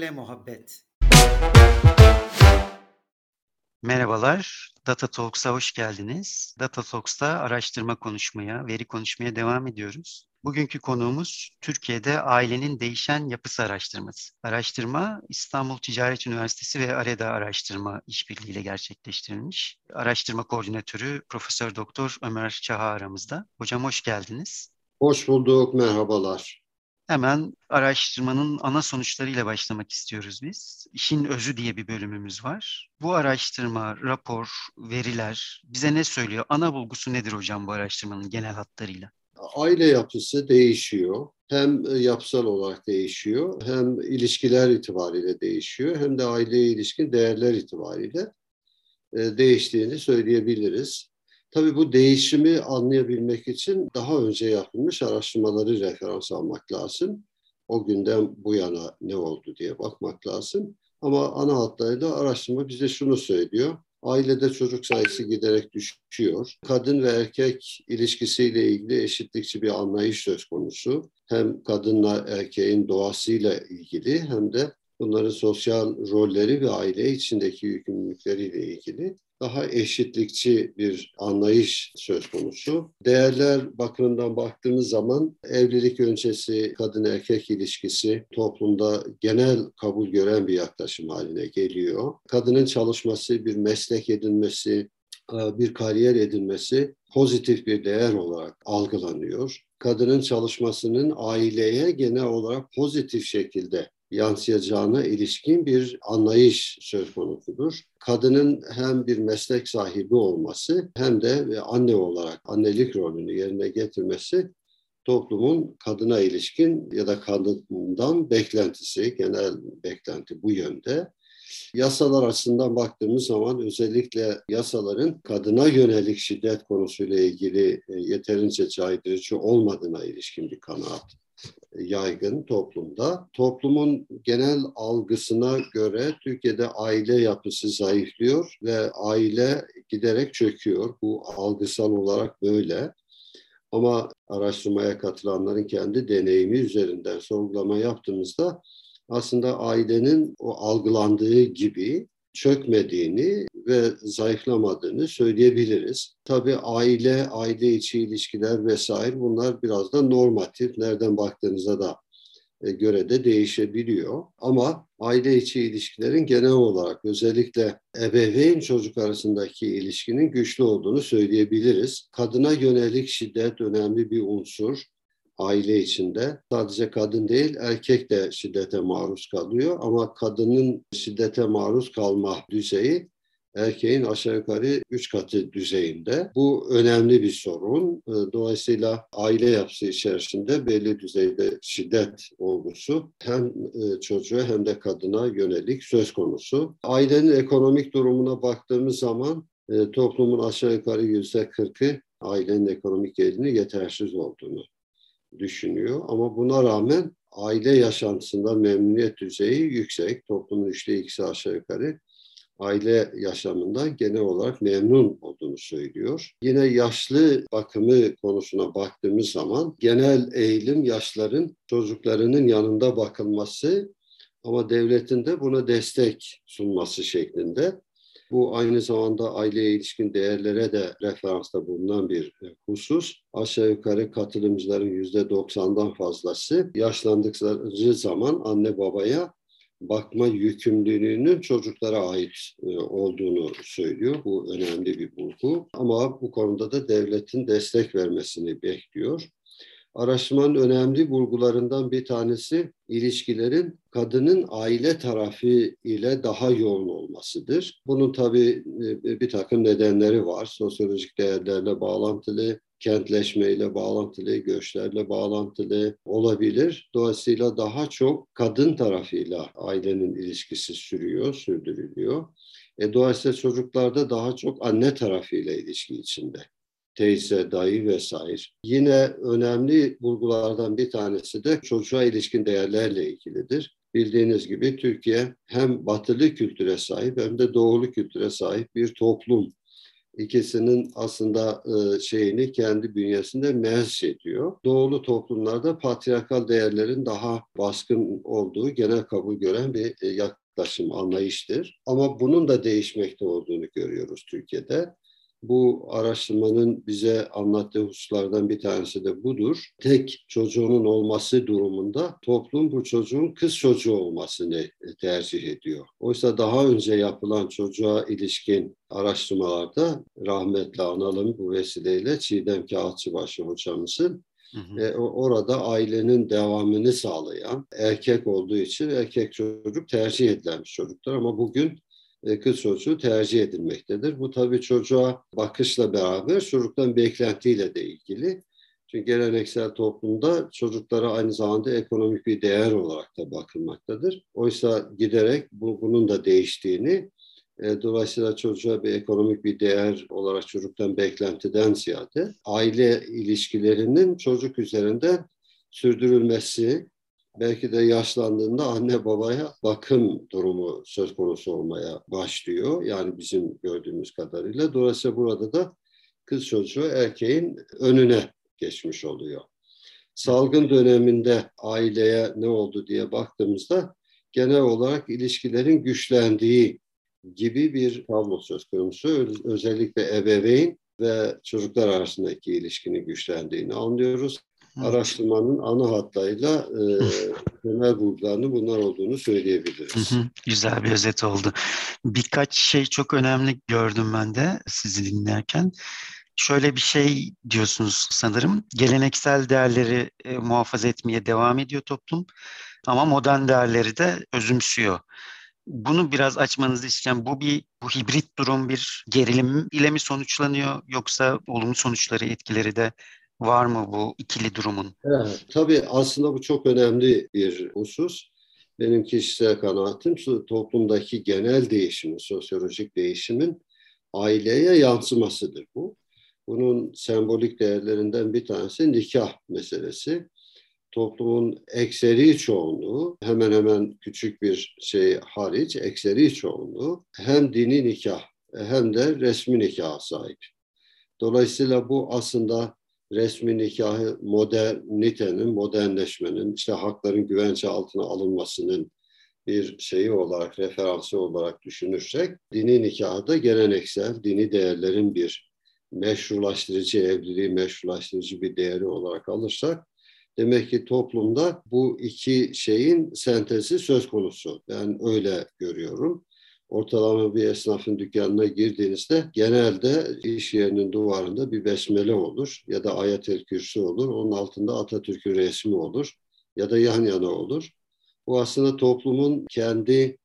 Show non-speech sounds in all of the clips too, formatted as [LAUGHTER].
Verilerle muhabbet. Merhabalar, Data Talks'a hoş geldiniz. Data Talks'ta araştırma konuşmaya, veri konuşmaya devam ediyoruz. Bugünkü konuğumuz Türkiye'de ailenin değişen yapısı araştırması. Araştırma İstanbul Ticaret Üniversitesi ve AREDA Araştırma işbirliğiyle gerçekleştirilmiş. Araştırma koordinatörü Profesör Doktor Ömer Çaha aramızda. Hocam hoş geldiniz. Hoş bulduk, merhabalar. Hemen araştırmanın ana sonuçlarıyla başlamak istiyoruz biz. İşin özü diye bir bölümümüz var. Bu araştırma, rapor, veriler bize ne söylüyor? Ana bulgusu nedir hocam bu araştırmanın genel hatlarıyla? Aile yapısı değişiyor. Hem yapısal olarak değişiyor, hem ilişkiler itibariyle değişiyor, hem de aileye ilişkin değerler itibariyle e, değiştiğini söyleyebiliriz. Tabii bu değişimi anlayabilmek için daha önce yapılmış araştırmaları referans almak lazım. O günden bu yana ne oldu diye bakmak lazım. Ama ana hatlarıyla araştırma bize şunu söylüyor. Ailede çocuk sayısı giderek düşüyor. Kadın ve erkek ilişkisiyle ilgili eşitlikçi bir anlayış söz konusu. Hem kadınla erkeğin doğasıyla ilgili hem de bunların sosyal rolleri ve aile içindeki yükümlülükleriyle ilgili daha eşitlikçi bir anlayış söz konusu. Değerler bakımından baktığımız zaman evlilik öncesi kadın erkek ilişkisi toplumda genel kabul gören bir yaklaşım haline geliyor. Kadının çalışması, bir meslek edinmesi, e, bir kariyer edinmesi pozitif bir değer olarak algılanıyor. Kadının çalışmasının aileye genel olarak pozitif şekilde yansıyacağına ilişkin bir anlayış söz konusudur. Kadının hem bir meslek sahibi olması hem de anne olarak annelik rolünü yerine getirmesi toplumun kadına ilişkin ya da kadından beklentisi, genel beklenti bu yönde. Yasalar açısından baktığımız zaman özellikle yasaların kadına yönelik şiddet konusuyla ilgili e, yeterince caydırıcı olmadığına ilişkin bir kanaat yaygın toplumda. Toplumun genel algısına göre Türkiye'de aile yapısı zayıflıyor ve aile giderek çöküyor. Bu algısal olarak böyle. Ama araştırmaya katılanların kendi deneyimi üzerinden sorgulama yaptığımızda aslında ailenin o algılandığı gibi çökmediğini ve zayıflamadığını söyleyebiliriz. Tabii aile, aile içi ilişkiler vesaire bunlar biraz da normatif. Nereden baktığınıza da e, göre de değişebiliyor. Ama aile içi ilişkilerin genel olarak özellikle ebeveyn çocuk arasındaki ilişkinin güçlü olduğunu söyleyebiliriz. Kadına yönelik şiddet önemli bir unsur aile içinde sadece kadın değil erkek de şiddete maruz kalıyor ama kadının şiddete maruz kalma düzeyi erkeğin aşağı yukarı üç katı düzeyinde. Bu önemli bir sorun. Ee, dolayısıyla aile yapısı içerisinde belli düzeyde şiddet olgusu hem e, çocuğa hem de kadına yönelik söz konusu. Ailenin ekonomik durumuna baktığımız zaman e, toplumun aşağı yukarı yüzde kırkı ailenin ekonomik gelini yetersiz olduğunu düşünüyor. Ama buna rağmen aile yaşantısında memnuniyet düzeyi yüksek. Toplumun üçte ikisi aşağı yukarı aile yaşamından genel olarak memnun olduğunu söylüyor. Yine yaşlı bakımı konusuna baktığımız zaman genel eğilim yaşların çocuklarının yanında bakılması ama devletin de buna destek sunması şeklinde. Bu aynı zamanda aileye ilişkin değerlere de referansta bulunan bir e, husus. Aşağı yukarı katılımcıların yüzde doksandan fazlası yaşlandıkları zaman anne babaya bakma yükümlülüğünün çocuklara ait e, olduğunu söylüyor. Bu önemli bir bulgu. Ama bu konuda da devletin destek vermesini bekliyor. Araştırmanın önemli vurgularından bir tanesi ilişkilerin kadının aile tarafı ile daha yoğun olmasıdır. Bunun tabii e, bir takım nedenleri var. Sosyolojik değerlerle bağlantılı, kentleşmeyle bağlantılı, göçlerle bağlantılı olabilir. Dolayısıyla daha çok kadın tarafıyla ailenin ilişkisi sürüyor, sürdürülüyor. E, dolayısıyla çocuklarda daha çok anne tarafıyla ilişki içinde teyze, dayı vesaire. Yine önemli bulgulardan bir tanesi de çocuğa ilişkin değerlerle ilgilidir. Bildiğiniz gibi Türkiye hem batılı kültüre sahip hem de doğulu kültüre sahip bir toplum. ikisinin aslında e, şeyini kendi bünyesinde mezç ediyor. Doğulu toplumlarda patriarkal değerlerin daha baskın olduğu genel kabul gören bir e, yaklaşım, anlayıştır. Ama bunun da değişmekte olduğunu görüyoruz Türkiye'de. Bu araştırmanın bize anlattığı hususlardan bir tanesi de budur. Tek çocuğunun olması durumunda toplum bu çocuğun kız çocuğu olmasını tercih ediyor. Oysa daha önce yapılan çocuğa ilişkin araştırmalarda rahmetli analım bu vesileyle Çiğdem Kağıtçıbaşı hocamızın Hı hı. E, orada ailenin devamını sağlayan erkek olduğu için erkek çocuk tercih edilen bir çocuktur ama bugün kız çocuğu tercih edilmektedir. Bu tabii çocuğa bakışla beraber çocuktan beklentiyle de ilgili. Çünkü geleneksel toplumda çocuklara aynı zamanda ekonomik bir değer olarak da bakılmaktadır. Oysa giderek bu, bunun da değiştiğini, e, dolayısıyla çocuğa bir ekonomik bir değer olarak çocuktan beklentiden ziyade aile ilişkilerinin çocuk üzerinden sürdürülmesi, belki de yaşlandığında anne babaya bakım durumu söz konusu olmaya başlıyor. Yani bizim gördüğümüz kadarıyla. Dolayısıyla burada da kız çocuğu erkeğin önüne geçmiş oluyor. Salgın döneminde aileye ne oldu diye baktığımızda genel olarak ilişkilerin güçlendiği gibi bir tablo söz konusu. Özellikle ebeveyn ve çocuklar arasındaki ilişkinin güçlendiğini anlıyoruz. Araştırmanın ana hatlarıyla e, temel bulgularını bunlar olduğunu söyleyebiliriz. Güzel bir özet oldu. Birkaç şey çok önemli gördüm ben de sizi dinlerken. Şöyle bir şey diyorsunuz sanırım. Geleneksel değerleri e, muhafaza etmeye devam ediyor toplum ama modern değerleri de özümsüyor. Bunu biraz açmanızı isteyen bu bir bu hibrit durum bir gerilim ile mi sonuçlanıyor yoksa olumlu sonuçları etkileri de var mı bu ikili durumun? Evet, tabii aslında bu çok önemli bir husus. Benim kişisel kanaatim toplumdaki genel değişimin, sosyolojik değişimin aileye yansımasıdır bu. Bunun sembolik değerlerinden bir tanesi nikah meselesi. Toplumun ekseri çoğunluğu, hemen hemen küçük bir şey hariç, ekseri çoğunluğu hem dini nikah hem de resmi nikah sahip. Dolayısıyla bu aslında resmi nikahı modernitenin, modernleşmenin, işte hakların güvence altına alınmasının bir şeyi olarak, referansı olarak düşünürsek, dini nikahı da geleneksel, dini değerlerin bir meşrulaştırıcı, evliliği meşrulaştırıcı bir değeri olarak alırsak, demek ki toplumda bu iki şeyin sentezi söz konusu. Ben öyle görüyorum ortalama bir esnafın dükkanına girdiğinizde genelde iş yerinin duvarında bir besmele olur ya da ayet-el kürsü olur. Onun altında Atatürk'ün resmi olur ya da yan yana olur. Bu aslında toplumun kendi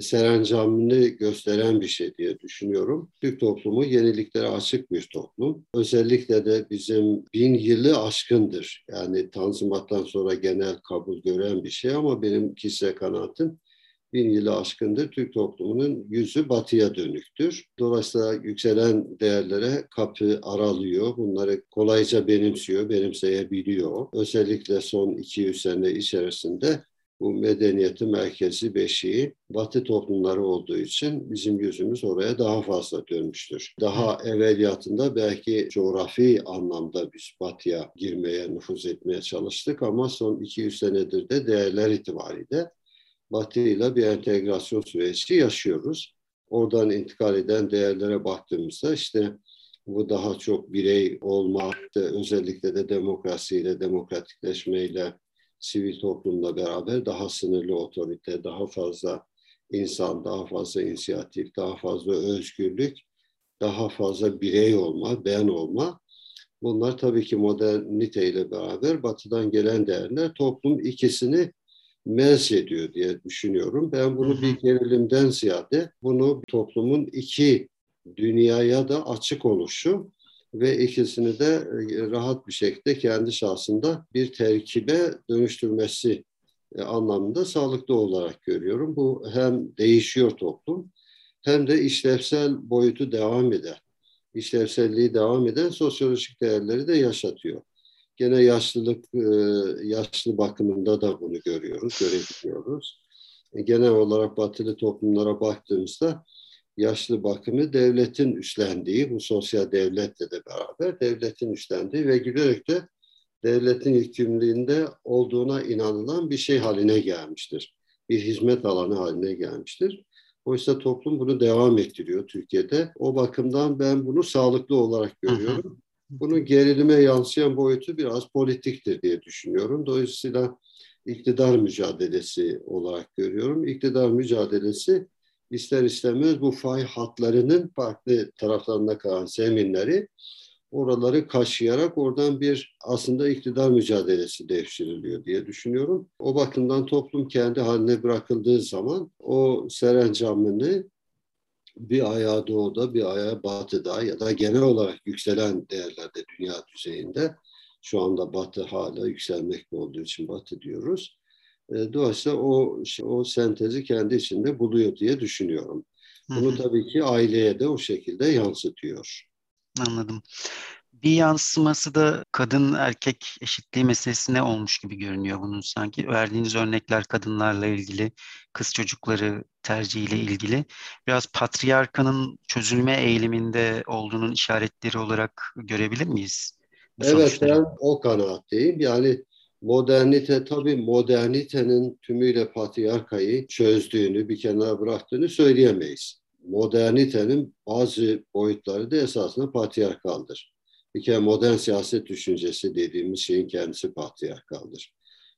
serencamını gösteren bir şey diye düşünüyorum. Türk toplumu yeniliklere açık bir toplum. Özellikle de bizim bin yılı aşkındır. Yani Tanzimat'tan sonra genel kabul gören bir şey ama benim kişisel kanaatim bin yılı aşkındır Türk toplumunun yüzü batıya dönüktür. Dolayısıyla yükselen değerlere kapı aralıyor. Bunları kolayca benimsiyor, benimseyebiliyor. Özellikle son 200 sene içerisinde bu medeniyeti merkezi beşiği batı toplumları olduğu için bizim yüzümüz oraya daha fazla dönmüştür. Daha evveliyatında belki coğrafi anlamda biz batıya girmeye, nüfuz etmeye çalıştık ama son 200 senedir de değerler itibariyle Batı ile bir entegrasyon süreci yaşıyoruz. Oradan intikal eden değerlere baktığımızda işte bu daha çok birey olma, özellikle de demokrasiyle, demokratikleşmeyle, sivil toplumla beraber daha sınırlı otorite, daha fazla insan, daha fazla inisiyatif, daha fazla özgürlük, daha fazla birey olma, ben olma. Bunlar tabii ki modernite ile beraber batıdan gelen değerler toplum ikisini mez ediyor diye düşünüyorum. Ben bunu bir gerilimden ziyade bunu toplumun iki dünyaya da açık oluşu ve ikisini de e, rahat bir şekilde kendi şahsında bir terkibe dönüştürmesi e, anlamında sağlıklı olarak görüyorum. Bu hem değişiyor toplum hem de işlevsel boyutu devam eden, işlevselliği devam eden sosyolojik değerleri de yaşatıyor. Gene yaşlılık, e, yaşlı bakımında da bunu görüyoruz, görebiliyoruz. E, genel olarak batılı toplumlara baktığımızda yaşlı bakımı devletin üstlendiği, bu sosyal devletle de beraber devletin üstlendiği ve giderek de devletin yükümlülüğünde olduğuna inanılan bir şey haline gelmiştir. Bir hizmet alanı haline gelmiştir. Oysa toplum bunu devam ettiriyor Türkiye'de. O bakımdan ben bunu sağlıklı olarak görüyorum. Bunun gerilime yansıyan boyutu biraz politiktir diye düşünüyorum. Dolayısıyla iktidar mücadelesi olarak görüyorum. İktidar mücadelesi ister istemez bu fay hatlarının farklı taraflarında kalan zeminleri oraları kaşıyarak oradan bir aslında iktidar mücadelesi devşiriliyor diye düşünüyorum. O bakımdan toplum kendi haline bırakıldığı zaman o serencamını bir ayağı doğuda bir ayağı batıda ya da genel olarak yükselen değerlerde dünya düzeyinde şu anda batı hala yükselmekte olduğu için batı diyoruz. E, dolayısıyla o, o sentezi kendi içinde buluyor diye düşünüyorum. Bunu tabii ki aileye de o şekilde yansıtıyor. Anladım. Bir yansıması da kadın erkek eşitliği meselesine olmuş gibi görünüyor bunun sanki. Verdiğiniz örnekler kadınlarla ilgili, kız çocukları tercihiyle ilgili. Biraz patriarkanın çözülme eğiliminde olduğunun işaretleri olarak görebilir miyiz? Evet ben o kanaatteyim. Yani modernite tabii modernitenin tümüyle patriarkayı çözdüğünü, bir kenara bıraktığını söyleyemeyiz. Modernitenin bazı boyutları da esasında patriarkaldır. Bir kere modern siyaset düşüncesi dediğimiz şeyin kendisi patriarkaldır.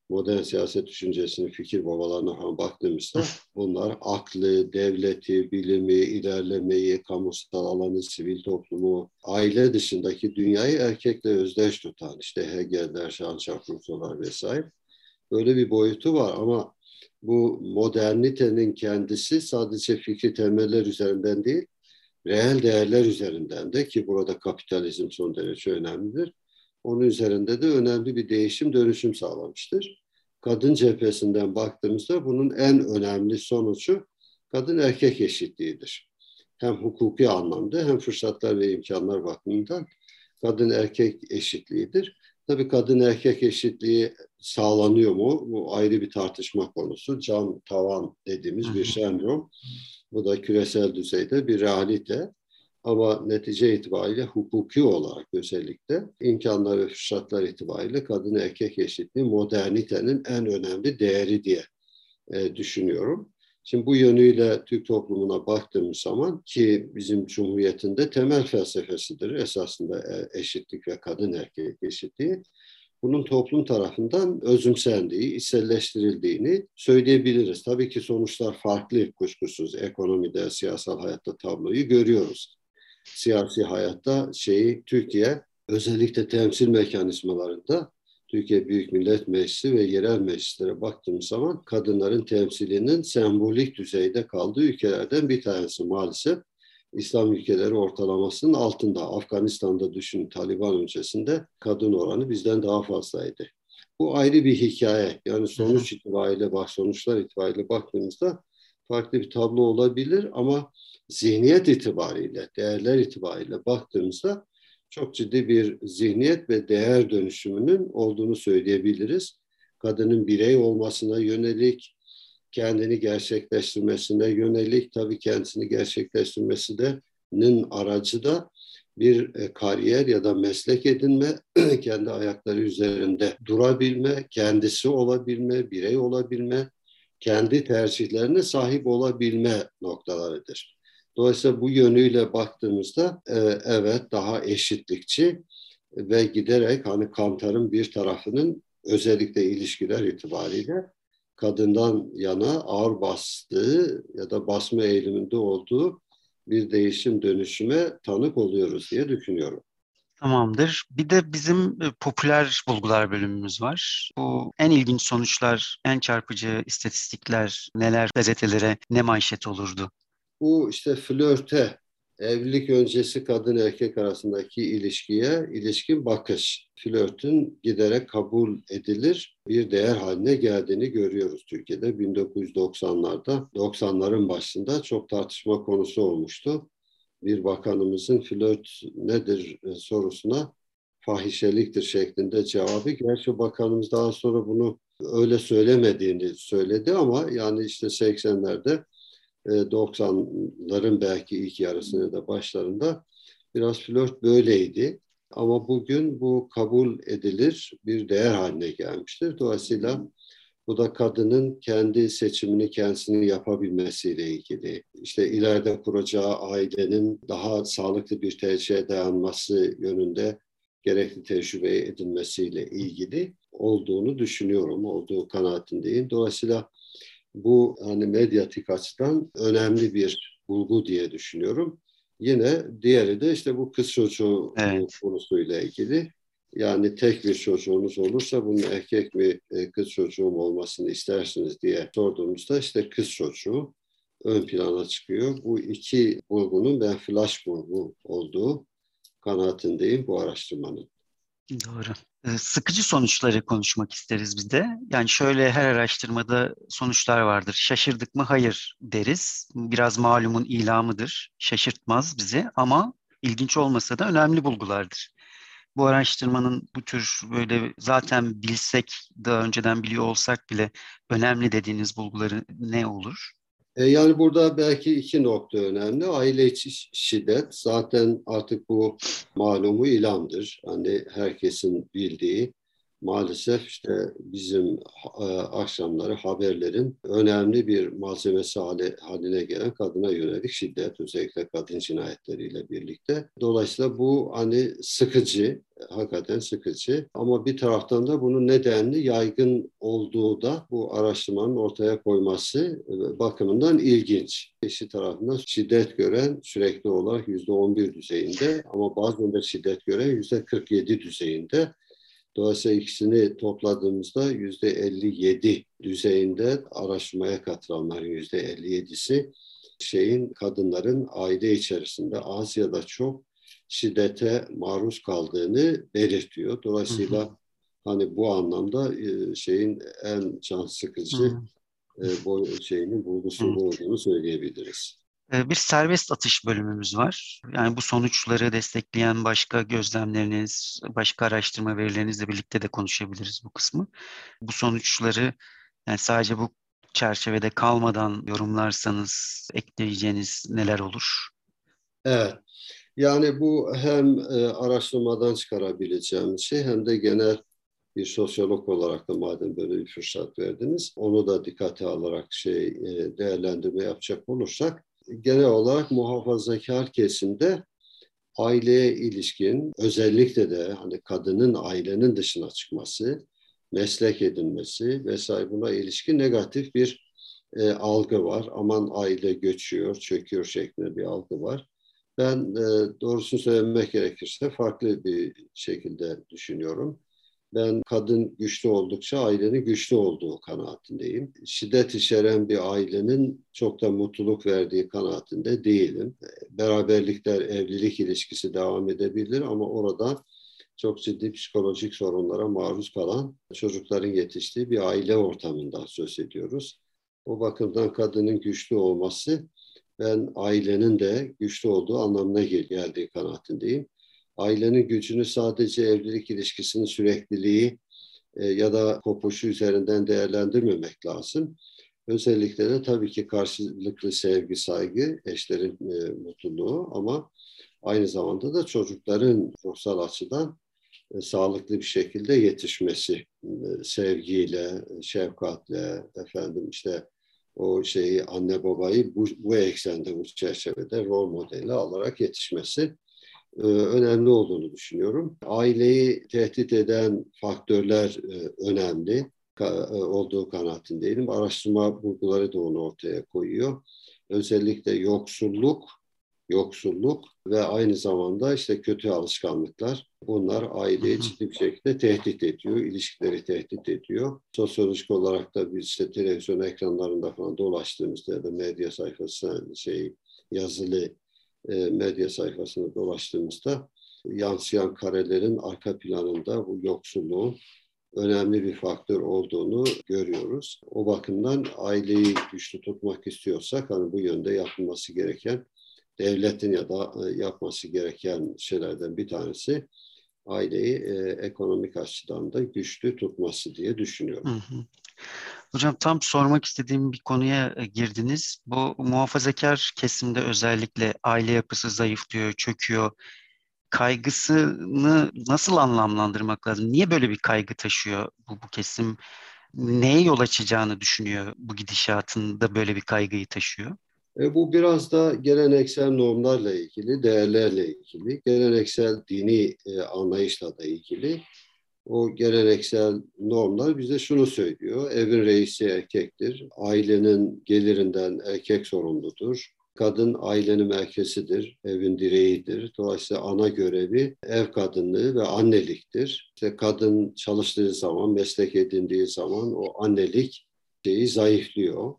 Modern siyaset düşüncesinin fikir babalarına falan baktığımızda [LAUGHS] bunlar aklı, devleti, bilimi, ilerlemeyi, kamusal alanı, sivil toplumu, aile dışındaki dünyayı erkekle özdeş tutan işte Hegel'ler, Jean-Jacques Rousseau'lar vesaire. Böyle bir boyutu var ama bu modernitenin kendisi sadece fikri temeller üzerinden değil, reel değerler üzerinden de ki burada kapitalizm son derece önemlidir onun üzerinde de önemli bir değişim, dönüşüm sağlamıştır. Kadın cephesinden baktığımızda bunun en önemli sonucu kadın erkek eşitliğidir. Hem hukuki anlamda hem fırsatlar ve imkanlar bakımından kadın erkek eşitliğidir. Tabii kadın erkek eşitliği sağlanıyor mu? Bu ayrı bir tartışma konusu. Cam tavan dediğimiz bir sendrom. Bu da küresel düzeyde bir realite. Ama netice itibariyle hukuki olarak özellikle imkanlar ve fırsatlar itibariyle kadın erkek eşitliği modernitenin en önemli değeri diye e, düşünüyorum. Şimdi bu yönüyle Türk toplumuna baktığımız zaman ki bizim Cumhuriyet'in de temel felsefesidir esasında e, eşitlik ve kadın erkek eşitliği. Bunun toplum tarafından özümsendiği, içselleştirildiğini söyleyebiliriz. Tabii ki sonuçlar farklı kuşkusuz. Ekonomide, siyasal hayatta tabloyu görüyoruz siyasi hayatta şeyi Türkiye özellikle temsil mekanizmalarında Türkiye Büyük Millet Meclisi ve yerel meclislere baktığımız zaman kadınların temsilinin sembolik düzeyde kaldığı ülkelerden bir tanesi maalesef. İslam ülkeleri ortalamasının altında. Afganistan'da düşün Taliban öncesinde kadın oranı bizden daha fazlaydı. Bu ayrı bir hikaye. Yani sonuç itibariyle bak sonuçlar itibariyle baktığımızda farklı bir tablo olabilir ama zihniyet itibariyle, değerler itibariyle baktığımızda çok ciddi bir zihniyet ve değer dönüşümünün olduğunu söyleyebiliriz. Kadının birey olmasına yönelik, kendini gerçekleştirmesine yönelik, tabii kendisini gerçekleştirmesi de aracı da bir e, kariyer ya da meslek edinme, [CLEARS THROAT] kendi ayakları üzerinde durabilme, kendisi olabilme, birey olabilme, kendi tercihlerine sahip olabilme noktalarıdır. Dolayısıyla bu yönüyle baktığımızda e, evet daha eşitlikçi ve giderek hani Kantar'ın bir tarafının özellikle ilişkiler itibariyle kadından yana ağır bastığı ya da basma eğiliminde olduğu bir değişim dönüşüme tanık oluyoruz diye düşünüyorum. Tamamdır. Bir de bizim e, popüler bulgular bölümümüz var. Bu en ilginç sonuçlar, en çarpıcı istatistikler neler gazetelere ne manşet olurdu? bu işte flörte, evlilik öncesi kadın erkek arasındaki ilişkiye ilişkin bakış, flörtün giderek kabul edilir bir değer haline geldiğini görüyoruz Türkiye'de. 1990'larda, 90'ların başında çok tartışma konusu olmuştu. Bir bakanımızın flört nedir e, sorusuna fahişeliktir şeklinde cevabı. Gerçi bakanımız daha sonra bunu öyle söylemediğini söyledi ama yani işte 80'lerde 90'ların belki ilk yarısında da başlarında biraz flört böyleydi. Ama bugün bu kabul edilir bir değer haline gelmiştir. Dolayısıyla bu da kadının kendi seçimini kendisini yapabilmesiyle ilgili. İşte ileride kuracağı ailenin daha sağlıklı bir tercihe dayanması yönünde gerekli tecrübe edinmesiyle ilgili olduğunu düşünüyorum, olduğu kanaatindeyim. Dolayısıyla bu hani medyatik açıdan önemli bir bulgu diye düşünüyorum. Yine diğeri de işte bu kız çocuğu evet. konusuyla ilgili. Yani tek bir çocuğunuz olursa bunun erkek mi e, kız çocuğum olmasını istersiniz diye sorduğumuzda işte kız çocuğu ön plana çıkıyor. Bu iki bulgunun ben flash bulgu olduğu kanaatindeyim bu araştırmanın. Doğru. Ee, sıkıcı sonuçları konuşmak isteriz biz de. Yani şöyle her araştırmada sonuçlar vardır. Şaşırdık mı? Hayır deriz. Biraz malumun ilamıdır. Şaşırtmaz bizi ama ilginç olmasa da önemli bulgulardır. Bu araştırmanın bu tür böyle zaten bilsek daha önceden biliyor olsak bile önemli dediğiniz bulguları ne olur? E, yani burada belki iki nokta önemli. Aile içi şiddet zaten artık bu malumu ilamdır. Hani herkesin bildiği maalesef işte bizim e, akşamları haberlerin önemli bir malzemesi hale, haline gelen kadına yönelik şiddet özellikle kadın cinayetleriyle birlikte. Dolayısıyla bu hani sıkıcı, hakikaten sıkıcı ama bir taraftan da bunun nedenli yaygın olduğu da bu araştırmanın ortaya koyması e, bakımından ilginç. Eşi tarafından şiddet gören sürekli olarak yüzde 11 düzeyinde ama bazen de şiddet gören yüzde 47 düzeyinde Dolayısıyla ikisini topladığımızda yüzde 57 düzeyinde araştırmaya katılanların yüzde 57'si şeyin kadınların aile içerisinde az ya da çok şiddete maruz kaldığını belirtiyor. Dolayısıyla hı hı. hani bu anlamda e, şeyin en can sıkıcı hı hı. E, bu şeyinin bulgusu olduğunu söyleyebiliriz. Bir serbest atış bölümümüz var. Yani bu sonuçları destekleyen başka gözlemleriniz, başka araştırma verilerinizle birlikte de konuşabiliriz bu kısmı. Bu sonuçları yani sadece bu çerçevede kalmadan yorumlarsanız ekleyeceğiniz neler olur? Evet. Yani bu hem araştırmadan çıkarabileceğimiz şey hem de genel bir sosyolog olarak da madem böyle bir fırsat verdiniz, onu da dikkate alarak şey değerlendirme yapacak olursak genel olarak muhafazakar kesimde aileye ilişkin özellikle de hani kadının ailenin dışına çıkması, meslek edinmesi vesaire buna ilişkin negatif bir e, algı var. Aman aile göçüyor, çöküyor şeklinde bir algı var. Ben e, doğrusunu söylemek gerekirse farklı bir şekilde düşünüyorum. Ben kadın güçlü oldukça ailenin güçlü olduğu kanaatindeyim. Şiddet içeren bir ailenin çok da mutluluk verdiği kanaatinde değilim. Beraberlikler, evlilik ilişkisi devam edebilir ama orada çok ciddi psikolojik sorunlara maruz kalan çocukların yetiştiği bir aile ortamından söz ediyoruz. O bakımdan kadının güçlü olması ben ailenin de güçlü olduğu anlamına geldiği kanaatindeyim ailenin gücünü sadece evlilik ilişkisinin sürekliliği e, ya da kopuşu üzerinden değerlendirmemek lazım. Özellikle de tabii ki karşılıklı sevgi, saygı, eşlerin e, mutluluğu ama aynı zamanda da çocukların ruhsal açıdan e, sağlıklı bir şekilde yetişmesi, e, sevgiyle, şefkatle, efendim işte o şeyi anne babayı bu, bu eksende, bu çerçevede rol modeli alarak yetişmesi önemli olduğunu düşünüyorum. Aileyi tehdit eden faktörler e, önemli e, olduğu kanaatindeyim. Araştırma bulguları da onu ortaya koyuyor. Özellikle yoksulluk, yoksulluk ve aynı zamanda işte kötü alışkanlıklar. Bunlar aileyi ciddi bir şekilde tehdit ediyor, ilişkileri tehdit ediyor. Sosyolojik olarak da biz işte televizyon ekranlarında falan dolaştığımızda ya da medya sayfası şey yazılı e, medya sayfasını dolaştığımızda yansıyan karelerin arka planında bu yoksulluğun önemli bir faktör olduğunu görüyoruz. O bakımdan aileyi güçlü tutmak istiyorsak hani bu yönde yapılması gereken devletin ya da e, yapması gereken şeylerden bir tanesi aileyi e, ekonomik açıdan da güçlü tutması diye düşünüyorum. Hı hı. Hocam tam sormak istediğim bir konuya e, girdiniz. Bu muhafazakar kesimde özellikle aile yapısı zayıflıyor, çöküyor. Kaygısını nasıl anlamlandırmak lazım? Niye böyle bir kaygı taşıyor bu, bu kesim? Neye yol açacağını düşünüyor bu gidişatında böyle bir kaygıyı taşıyor? E, bu biraz da geleneksel normlarla ilgili, değerlerle ilgili, geleneksel dini e, anlayışla da ilgili. O geleneksel normlar bize şunu söylüyor. Evin reisi erkektir. Ailenin gelirinden erkek sorumludur. Kadın ailenin merkezidir, evin direğidir. Dolayısıyla ana görevi ev kadınlığı ve anneliktir. İşte kadın çalıştığı zaman, meslek edindiği zaman o annelik şeyi zayıflıyor.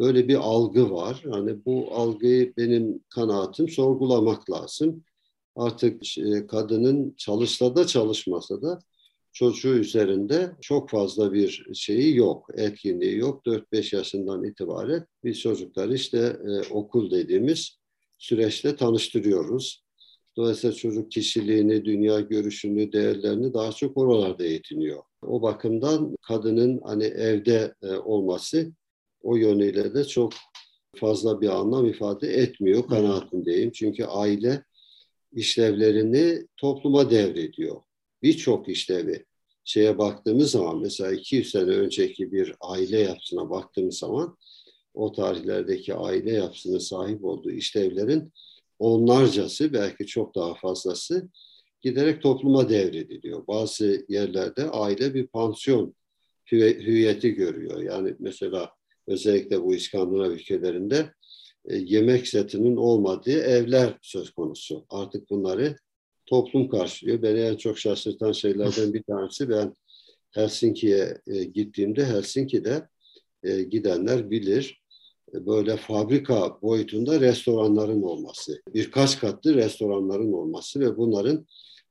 Böyle bir algı var. Yani bu algıyı benim kanaatim sorgulamak lazım. Artık e, kadının çalışsa da çalışmasa da çocuğu üzerinde çok fazla bir şeyi yok, etkinliği yok. 4-5 yaşından itibaren biz çocukları işte e, okul dediğimiz süreçte tanıştırıyoruz. Dolayısıyla çocuk kişiliğini, dünya görüşünü, değerlerini daha çok oralarda eğitiniyor. O bakımdan kadının hani evde e, olması o yönüyle de çok fazla bir anlam ifade etmiyor kanaatindeyim. Çünkü aile işlevlerini topluma devrediyor. Birçok işlevi şeye baktığımız zaman mesela 200 sene önceki bir aile yapısına baktığımız zaman o tarihlerdeki aile yapısına sahip olduğu işlevlerin onlarcası belki çok daha fazlası giderek topluma devrediliyor. Bazı yerlerde aile bir pansiyon hüviyeti görüyor. Yani mesela özellikle bu İskandinav ülkelerinde e, yemek setinin olmadığı evler söz konusu. Artık bunları toplum karşılıyor. Beni en çok şaşırtan şeylerden bir tanesi ben Helsinki'ye e, gittiğimde Helsinki'de e, gidenler bilir e, böyle fabrika boyutunda restoranların olması, birkaç katlı restoranların olması ve bunların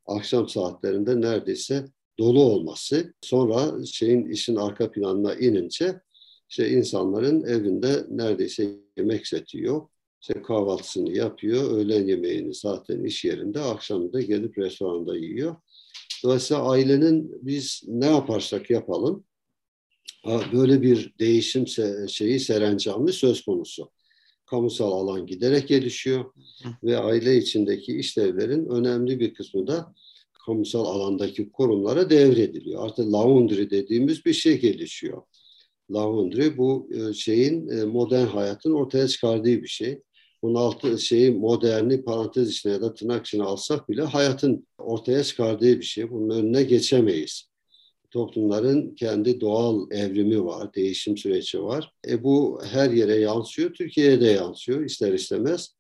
akşam saatlerinde neredeyse dolu olması. Sonra şeyin işin arka planına inince işte insanların evinde neredeyse yemek seti yok. İşte kahvaltısını yapıyor, öğlen yemeğini zaten iş yerinde, akşam da gelip restoranda yiyor. Dolayısıyla ailenin biz ne yaparsak yapalım böyle bir değişim şeyi serencamlı söz konusu. Kamusal alan giderek gelişiyor ve aile içindeki işlevlerin önemli bir kısmı da kamusal alandaki kurumlara devrediliyor. Artık laundry dediğimiz bir şey gelişiyor. Laundry bu e, şeyin e, modern hayatın ortaya çıkardığı bir şey. Bunun altı şeyi moderni parantez içine ya da tırnak içine alsak bile hayatın ortaya çıkardığı bir şey. Bunun önüne geçemeyiz. Toplumların kendi doğal evrimi var, değişim süreci var. E bu her yere yansıyor, Türkiye'ye de yansıyor ister istemez.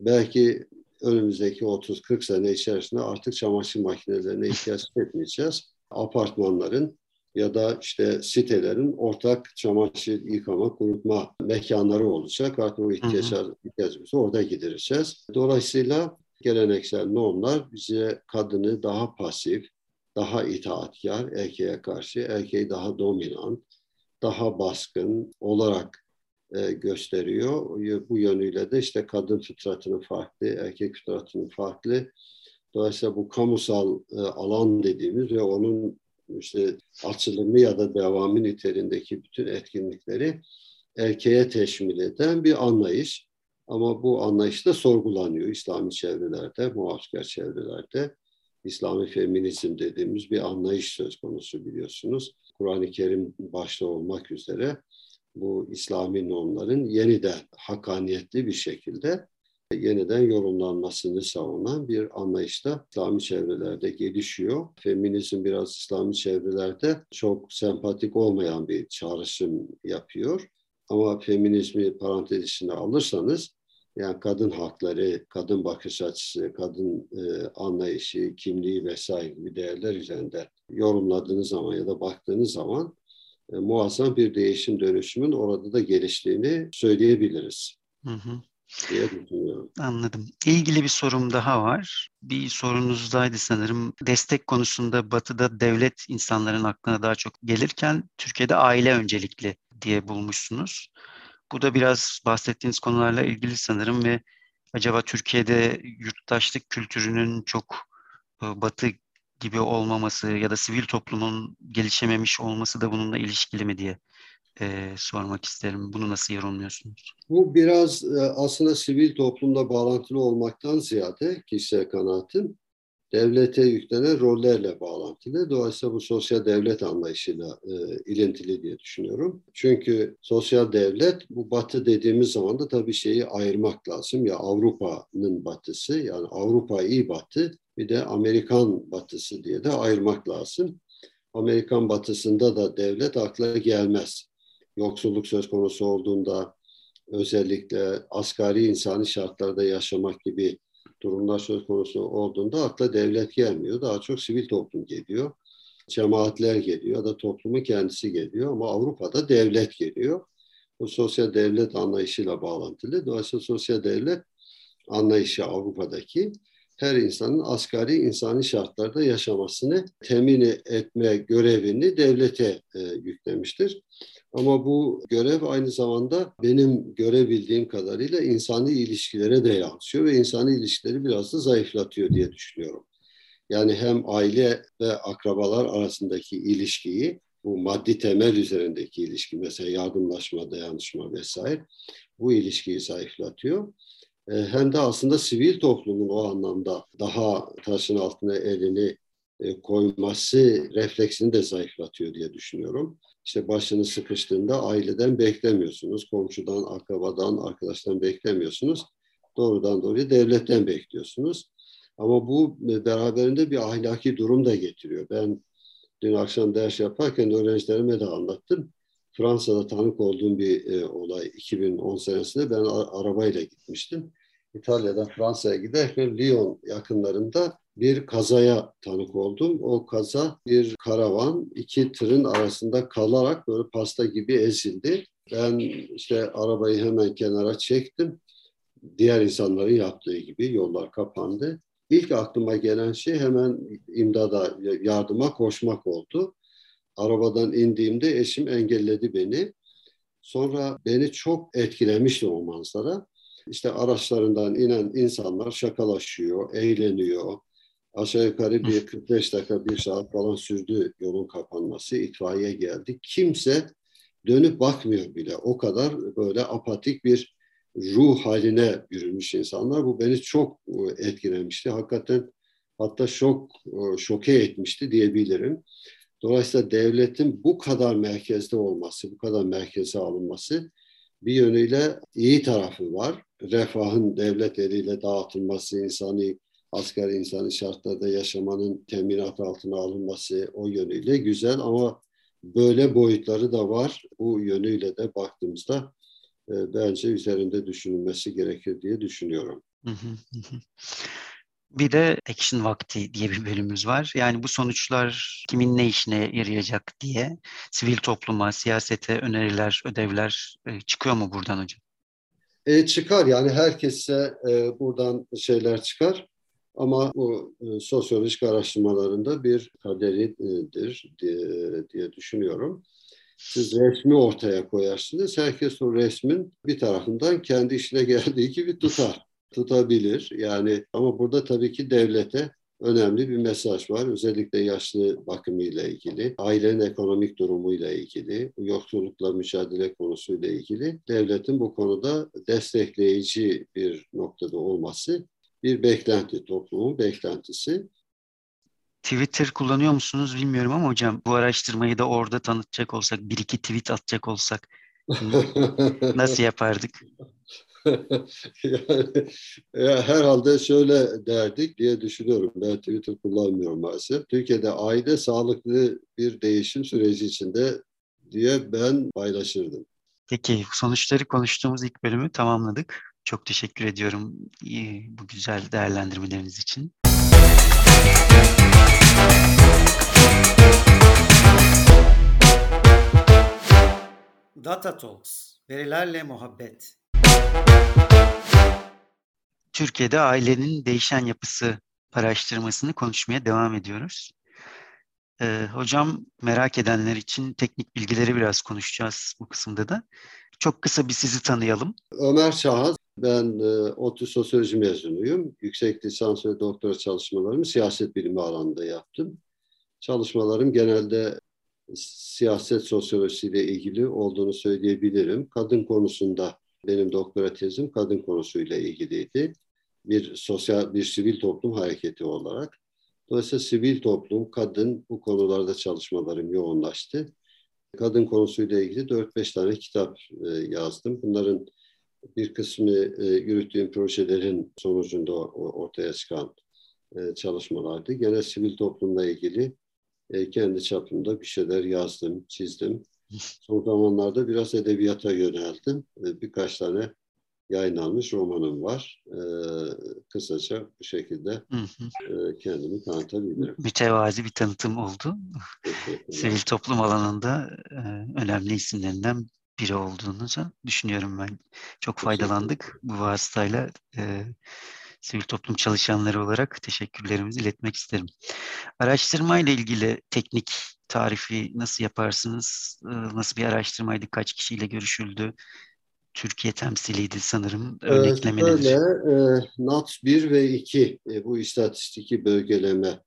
Belki önümüzdeki 30-40 sene içerisinde artık çamaşır makinelerine ihtiyaç etmeyeceğiz. Apartmanların ya da işte sitelerin ortak çamaşır yıkama, kurutma mekanları olacak. Artık o ihtiyaçlar, ihtiyacımızı orada gidereceğiz. Dolayısıyla geleneksel normlar bize kadını daha pasif, daha itaatkar erkeğe karşı, erkeği daha dominant, daha baskın olarak e, gösteriyor. Bu yönüyle de işte kadın fıtratının farklı, erkek fıtratının farklı. Dolayısıyla bu kamusal e, alan dediğimiz ve onun işte açılımı ya da devamı niteliğindeki bütün etkinlikleri erkeğe teşmil eden bir anlayış. Ama bu anlayış da sorgulanıyor İslami çevrelerde, muhafazakar çevrelerde. İslami feminizm dediğimiz bir anlayış söz konusu biliyorsunuz. Kur'an-ı Kerim başta olmak üzere bu İslami normların yeniden hakaniyetli bir şekilde yeniden yorumlanmasını savunan bir anlayışta İslami çevrelerde gelişiyor. Feminizm biraz İslami çevrelerde çok sempatik olmayan bir çağrışım yapıyor. Ama feminizmi parantez içine alırsanız yani kadın hakları, kadın bakış açısı, kadın e, anlayışı, kimliği vesaire gibi değerler üzerinde yorumladığınız zaman ya da baktığınız zaman e, muazzam bir değişim dönüşümün orada da geliştiğini söyleyebiliriz. Hı hı. Anladım. İlgili bir sorum daha var. Bir sorunuzdaydı sanırım. Destek konusunda Batı'da devlet insanların aklına daha çok gelirken Türkiye'de aile öncelikli diye bulmuşsunuz. Bu da biraz bahsettiğiniz konularla ilgili sanırım ve acaba Türkiye'de yurttaşlık kültürünün çok e, Batı gibi olmaması ya da sivil toplumun gelişememiş olması da bununla ilişkili mi diye e, sormak isterim. Bunu nasıl yorumluyorsunuz? Bu biraz e, aslında sivil toplumla bağlantılı olmaktan ziyade kişisel kanaatim devlete yüklenen rollerle bağlantılı. Dolayısıyla bu sosyal devlet anlayışıyla e, ilintili diye düşünüyorum. Çünkü sosyal devlet bu batı dediğimiz zaman da tabii şeyi ayırmak lazım. Ya Avrupa'nın batısı yani Avrupa iyi batı bir de Amerikan batısı diye de ayırmak lazım. Amerikan batısında da devlet akla gelmez. Yoksulluk söz konusu olduğunda özellikle asgari insani şartlarda yaşamak gibi durumlar söz konusu olduğunda akla devlet gelmiyor. Daha çok sivil toplum geliyor. Cemaatler geliyor ya da toplumun kendisi geliyor ama Avrupa'da devlet geliyor. Bu sosyal devlet anlayışıyla bağlantılı. Dolayısıyla sosyal devlet anlayışı Avrupa'daki her insanın asgari insani şartlarda yaşamasını temin etme görevini devlete e, yüklemiştir. Ama bu görev aynı zamanda benim görebildiğim kadarıyla insani ilişkilere de yansıyor ve insani ilişkileri biraz da zayıflatıyor diye düşünüyorum. Yani hem aile ve akrabalar arasındaki ilişkiyi, bu maddi temel üzerindeki ilişki, mesela yardımlaşma, dayanışma vesaire, bu ilişkiyi zayıflatıyor. E, hem de aslında sivil toplumun o anlamda daha taşın altına elini e, koyması refleksini de zayıflatıyor diye düşünüyorum. İşte başınız sıkıştığında aileden beklemiyorsunuz, komşudan, akrabadan, arkadaştan beklemiyorsunuz. Doğrudan doğruya devletten bekliyorsunuz. Ama bu beraberinde bir ahlaki durum da getiriyor. Ben dün akşam ders yaparken öğrencilerime de anlattım. Fransa'da tanık olduğum bir e, olay 2010 senesinde ben arabayla gitmiştim. İtalya'dan Fransa'ya giderken Lyon yakınlarında bir kazaya tanık oldum. O kaza bir karavan iki tırın arasında kalarak böyle pasta gibi ezildi. Ben işte arabayı hemen kenara çektim. Diğer insanların yaptığı gibi yollar kapandı. İlk aklıma gelen şey hemen imdada, yardıma koşmak oldu. Arabadan indiğimde eşim engelledi beni. Sonra beni çok etkilemişti o manzara. İşte araçlarından inen insanlar şakalaşıyor, eğleniyor. Aşağı yukarı bir 45 dakika, bir saat falan sürdü yolun kapanması. İtfaiye geldi. Kimse dönüp bakmıyor bile. O kadar böyle apatik bir ruh haline bürünmüş insanlar. Bu beni çok e, etkilemişti. Hakikaten hatta şok, e, şoke etmişti diyebilirim. Dolayısıyla devletin bu kadar merkezde olması, bu kadar merkeze alınması bir yönüyle iyi tarafı var. Refahın devlet eliyle dağıtılması, insani asgari insani şartlarda yaşamanın teminat altına alınması o yönüyle güzel ama böyle boyutları da var. Bu yönüyle de baktığımızda e, bence üzerinde düşünülmesi gerekir diye düşünüyorum. Bir de action vakti diye bir bölümümüz var. Yani bu sonuçlar kimin ne işine yarayacak diye sivil topluma, siyasete öneriler, ödevler e, çıkıyor mu buradan hocam? E, çıkar yani herkese e, buradan şeyler çıkar. Ama bu e, sosyolojik araştırmalarında bir kaderidir diye, diye düşünüyorum. Siz resmi ortaya koyarsınız. Herkes o resmin bir tarafından kendi işine geldiği gibi tutar. Tutabilir. Yani ama burada tabii ki devlete önemli bir mesaj var. Özellikle yaşlı bakımıyla ilgili, ailenin ekonomik durumuyla ilgili, yoksullukla mücadele konusuyla ilgili devletin bu konuda destekleyici bir noktada olması bir beklenti, toplumun beklentisi. Twitter kullanıyor musunuz bilmiyorum ama hocam bu araştırmayı da orada tanıtacak olsak, bir iki tweet atacak olsak [LAUGHS] nasıl yapardık? [LAUGHS] yani, ya herhalde şöyle derdik diye düşünüyorum. Ben Twitter kullanmıyorum maalesef. Türkiye'de aile sağlıklı bir değişim süreci içinde diye ben paylaşırdım. Peki sonuçları konuştuğumuz ilk bölümü tamamladık. Çok teşekkür ediyorum bu güzel değerlendirmeleriniz için. Data Talks, verilerle muhabbet. Türkiye'de ailenin değişen yapısı araştırmasını konuşmaya devam ediyoruz. Ee, hocam merak edenler için teknik bilgileri biraz konuşacağız bu kısımda da. Çok kısa bir sizi tanıyalım. Ömer Çağaz, ben e, ODTÜ Sosyoloji mezunuyum. Yüksek lisans ve doktora çalışmalarımı siyaset bilimi alanında yaptım. Çalışmalarım genelde siyaset sosyolojisiyle ilgili olduğunu söyleyebilirim. Kadın konusunda benim doktora tezim kadın konusuyla ilgiliydi. Bir sosyal, bir sivil toplum hareketi olarak. Dolayısıyla sivil toplum, kadın bu konularda çalışmalarım yoğunlaştı. Kadın konusuyla ilgili 4-5 tane kitap e, yazdım. Bunların bir kısmı e, yürüttüğüm projelerin sonucunda ortaya çıkan e, çalışmalardı. Gene sivil toplumla ilgili kendi çapımda bir şeyler yazdım, çizdim. [LAUGHS] Son zamanlarda biraz edebiyata yöneldim. Birkaç tane yayınlanmış romanım var. Ee, kısaca bu şekilde hı hı. E, kendimi tanıtabilirim. Mütevazi bir tanıtım oldu. Sivil toplum alanında e, önemli isimlerinden biri olduğunuzu düşünüyorum ben. Çok faydalandık bu vasıtayla. E, sivil toplum çalışanları olarak teşekkürlerimizi iletmek isterim. Araştırma ile ilgili teknik tarifi nasıl yaparsınız? E, nasıl bir araştırmaydı? Kaç kişiyle görüşüldü? Türkiye temsiliydi sanırım örneklemeleri. Ee, e, NAT 1 ve 2 e, bu istatistiki bölgeleme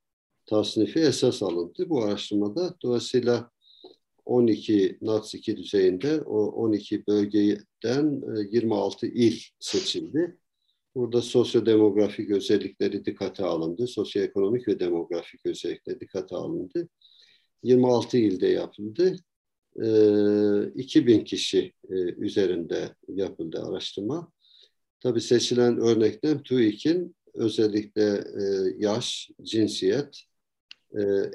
tasnifi esas alındı bu araştırmada. Dolayısıyla 12 NATS 2 düzeyinde o 12 bölgeden e, 26 il seçildi. Burada sosyodemografik özellikleri dikkate alındı. Sosyoekonomik ve demografik özellikleri dikkate alındı. 26 ilde yapıldı. 2000 kişi üzerinde yapıldı araştırma. Tabii seçilen örnekten TÜİK'in özellikle yaş, cinsiyet,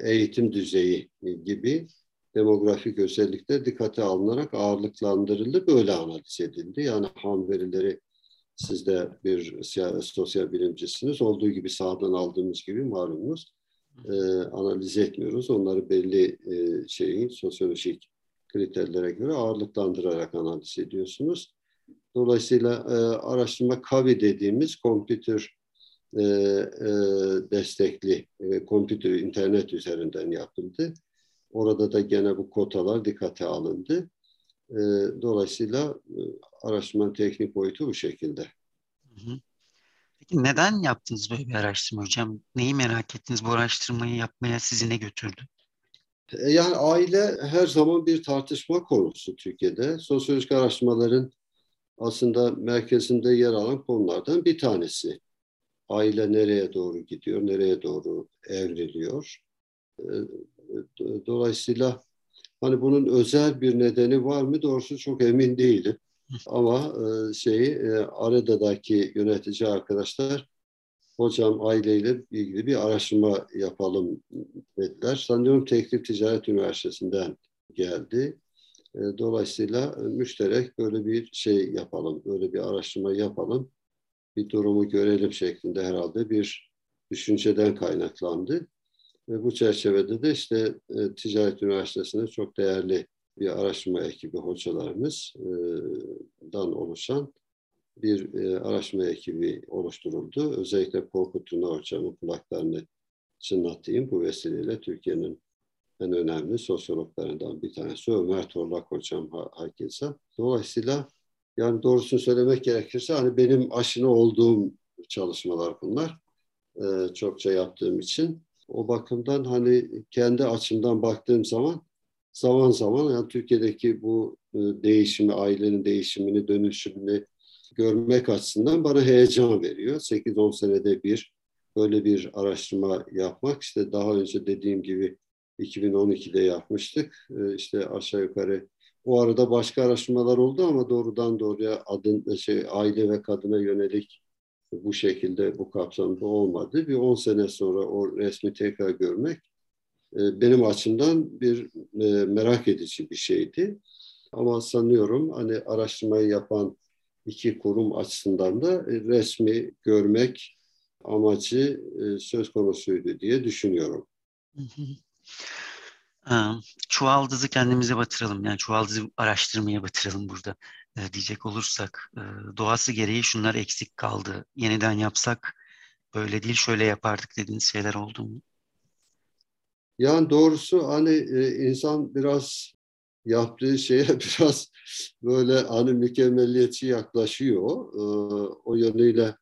eğitim düzeyi gibi demografik özellikler dikkate alınarak ağırlıklandırıldı, böyle analiz edildi. Yani ham verileri siz de bir sosyal bilimcisiniz. Olduğu gibi sahadan aldığımız gibi malumunuz e, analiz etmiyoruz. Onları belli e, şeyin sosyolojik kriterlere göre ağırlıklandırarak analiz ediyorsunuz. Dolayısıyla e, araştırma KAVI dediğimiz kompütür e, e, destekli, e, kompütür internet üzerinden yapıldı. Orada da gene bu kotalar dikkate alındı. E, dolayısıyla e, araştırmanın teknik boyutu bu şekilde. Peki neden yaptınız böyle bir araştırma hocam? Neyi merak ettiniz? Bu araştırmayı yapmaya sizi ne götürdü? E, yani aile her zaman bir tartışma konusu Türkiye'de. Sosyolojik araştırmaların aslında merkezinde yer alan konulardan bir tanesi. Aile nereye doğru gidiyor, nereye doğru evriliyor. E, dolayısıyla hani bunun özel bir nedeni var mı doğrusu çok emin değilim. Ama e, şeyi Areda'daki yönetici arkadaşlar hocam aileyle ilgili bir araştırma yapalım dediler. Sanıyorum Teklif Ticaret Üniversitesi'nden geldi. E, dolayısıyla müşterek böyle bir şey yapalım, böyle bir araştırma yapalım, bir durumu görelim şeklinde herhalde bir düşünceden kaynaklandı. Ve bu çerçevede de işte e, Ticaret Üniversitesi'nde çok değerli bir araştırma ekibi hocalarımızdan oluşan bir e, araştırma ekibi oluşturuldu. Özellikle Korkut Tuna Hocam'ın kulaklarını çınlatayım bu vesileyle Türkiye'nin en önemli sosyologlarından bir tanesi Ömer Torlak Hocam herkese. Dolayısıyla yani doğrusunu söylemek gerekirse hani benim aşina olduğum çalışmalar bunlar. Ee, çokça yaptığım için. O bakımdan hani kendi açımdan baktığım zaman zaman zaman yani Türkiye'deki bu e, değişimi, ailenin değişimini, dönüşümünü görmek açısından bana heyecan veriyor. 8-10 senede bir böyle bir araştırma yapmak. İşte daha önce dediğim gibi 2012'de yapmıştık. Ee, işte aşağı yukarı o arada başka araştırmalar oldu ama doğrudan doğruya adın şey aile ve kadına yönelik bu şekilde bu kapsamda olmadı. Bir 10 sene sonra o resmi tekrar görmek e, benim açımdan bir e, merak edici bir şeydi. Ama sanıyorum hani araştırmayı yapan iki kurum açısından da e, resmi görmek amacı e, söz konusuydu diye düşünüyorum. Çuvaldızı kendimize batıralım. Yani çuvaldızı araştırmaya batıralım burada e, diyecek olursak. Doğası gereği şunlar eksik kaldı. Yeniden yapsak böyle değil şöyle yapardık dediğiniz şeyler oldu mu? Yani doğrusu hani insan biraz yaptığı şeye [LAUGHS] biraz böyle hani mükemmelliyetçi yaklaşıyor. Ee, o yönüyle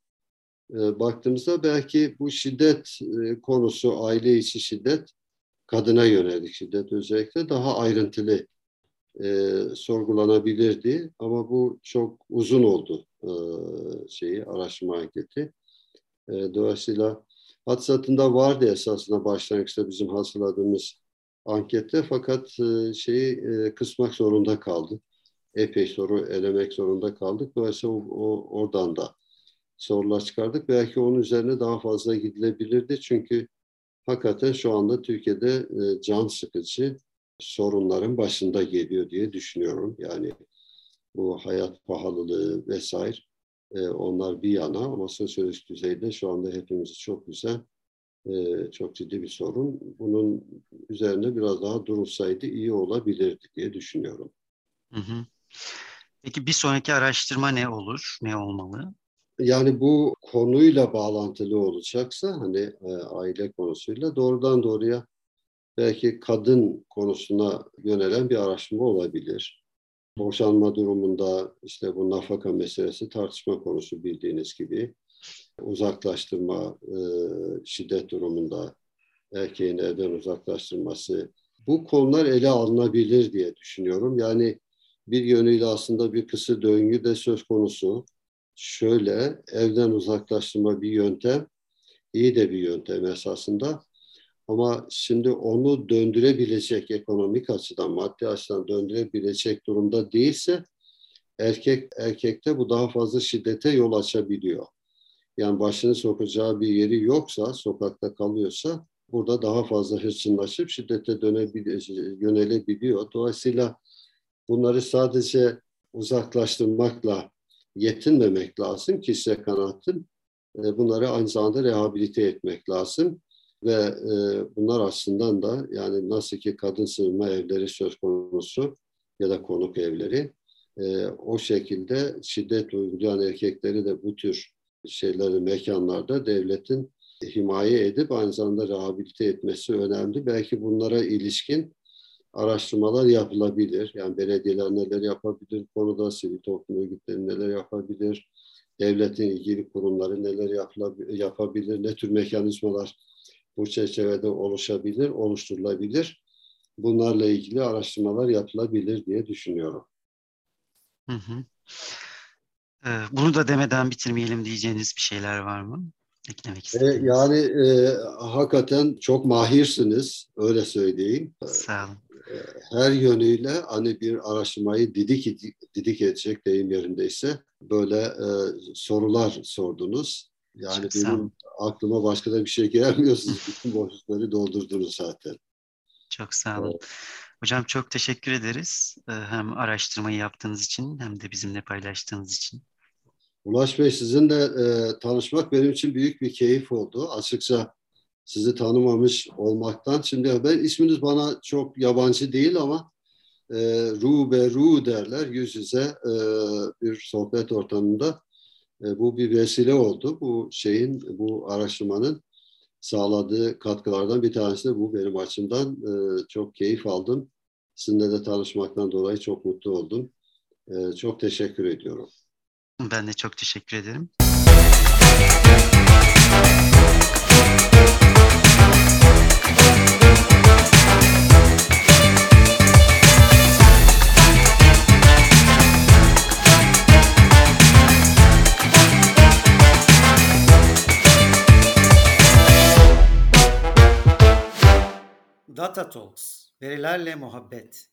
e, baktığımızda belki bu şiddet e, konusu, aile içi şiddet, kadına yönelik şiddet özellikle daha ayrıntılı e, sorgulanabilirdi. Ama bu çok uzun oldu şeyi araştırma anketi. Dolayısıyla Hatsatında vardı esasında başlangıçta bizim hazırladığımız ankette fakat e, şeyi e, kısmak zorunda kaldık. Epey soru elemek zorunda kaldık. Dolayısıyla o, o, oradan da sorular çıkardık. Belki onun üzerine daha fazla gidilebilirdi. Çünkü hakikaten şu anda Türkiye'de e, can sıkıcı sorunların başında geliyor diye düşünüyorum. Yani bu hayat pahalılığı vesaire onlar bir yana ama sosyolojik düzeyde şu anda hepimizi çok güzel, e, çok ciddi bir sorun. Bunun üzerine biraz daha durulsaydı iyi olabilirdi diye düşünüyorum. Hı hı. Peki bir sonraki araştırma ne olur, ne olmalı? Yani bu konuyla bağlantılı olacaksa hani e, aile konusuyla doğrudan doğruya belki kadın konusuna yönelen bir araştırma olabilir. Boşanma durumunda işte bu nafaka meselesi tartışma konusu bildiğiniz gibi. Uzaklaştırma, e, şiddet durumunda erkeğin evden uzaklaştırması. Bu konular ele alınabilir diye düşünüyorum. Yani bir yönüyle aslında bir kısır döngü de söz konusu. Şöyle evden uzaklaştırma bir yöntem, iyi de bir yöntem esasında. Ama şimdi onu döndürebilecek ekonomik açıdan, maddi açıdan döndürebilecek durumda değilse erkek erkekte bu daha fazla şiddete yol açabiliyor. Yani başını sokacağı bir yeri yoksa, sokakta kalıyorsa burada daha fazla hırçınlaşıp şiddete dönebilir, yönelebiliyor. Dolayısıyla bunları sadece uzaklaştırmakla yetinmemek lazım kişisel kanaatim. E, bunları aynı zamanda rehabilite etmek lazım. Ve e, bunlar aslında da yani nasıl ki kadın sığınma evleri söz konusu ya da konuk evleri e, o şekilde şiddet uygulayan erkekleri de bu tür şeyleri mekanlarda devletin himaye edip aynı zamanda rehabilite etmesi önemli. Belki bunlara ilişkin araştırmalar yapılabilir. Yani belediyeler neler yapabilir konuda, sivil toplum örgütleri neler yapabilir, devletin ilgili kurumları neler yapabilir, ne tür mekanizmalar bu çerçevede oluşabilir, oluşturulabilir. Bunlarla ilgili araştırmalar yapılabilir diye düşünüyorum. Hı hı. Ee, bunu da demeden bitirmeyelim diyeceğiniz bir şeyler var mı? Eklemek istediğiniz. E, yani e, hakikaten çok mahirsiniz, öyle söyleyeyim. Sağ olun. E, her yönüyle hani bir araştırmayı didik, didik edecek deyim yerindeyse böyle e, sorular sordunuz. Yani Çok benim aklıma başka da bir şey gelmiyor. Siz [LAUGHS] bütün boşlukları doldurdunuz zaten. Çok sağ olun. Hocam çok teşekkür ederiz. Ee, hem araştırmayı yaptığınız için hem de bizimle paylaştığınız için. Ulaş Bey sizinle e, tanışmak benim için büyük bir keyif oldu. Açıkça sizi tanımamış olmaktan. Şimdi ben isminiz bana çok yabancı değil ama e, ru be ru derler yüz yüze e, bir sohbet ortamında e, bu bir vesile oldu. Bu şeyin, bu araştırmanın sağladığı katkılardan bir tanesi de bu benim açımdan. E, çok keyif aldım. Sizinle de tanışmaktan dolayı çok mutlu oldum. E, çok teşekkür ediyorum. Ben de çok teşekkür ederim. Data Talks, verilerle muhabbet.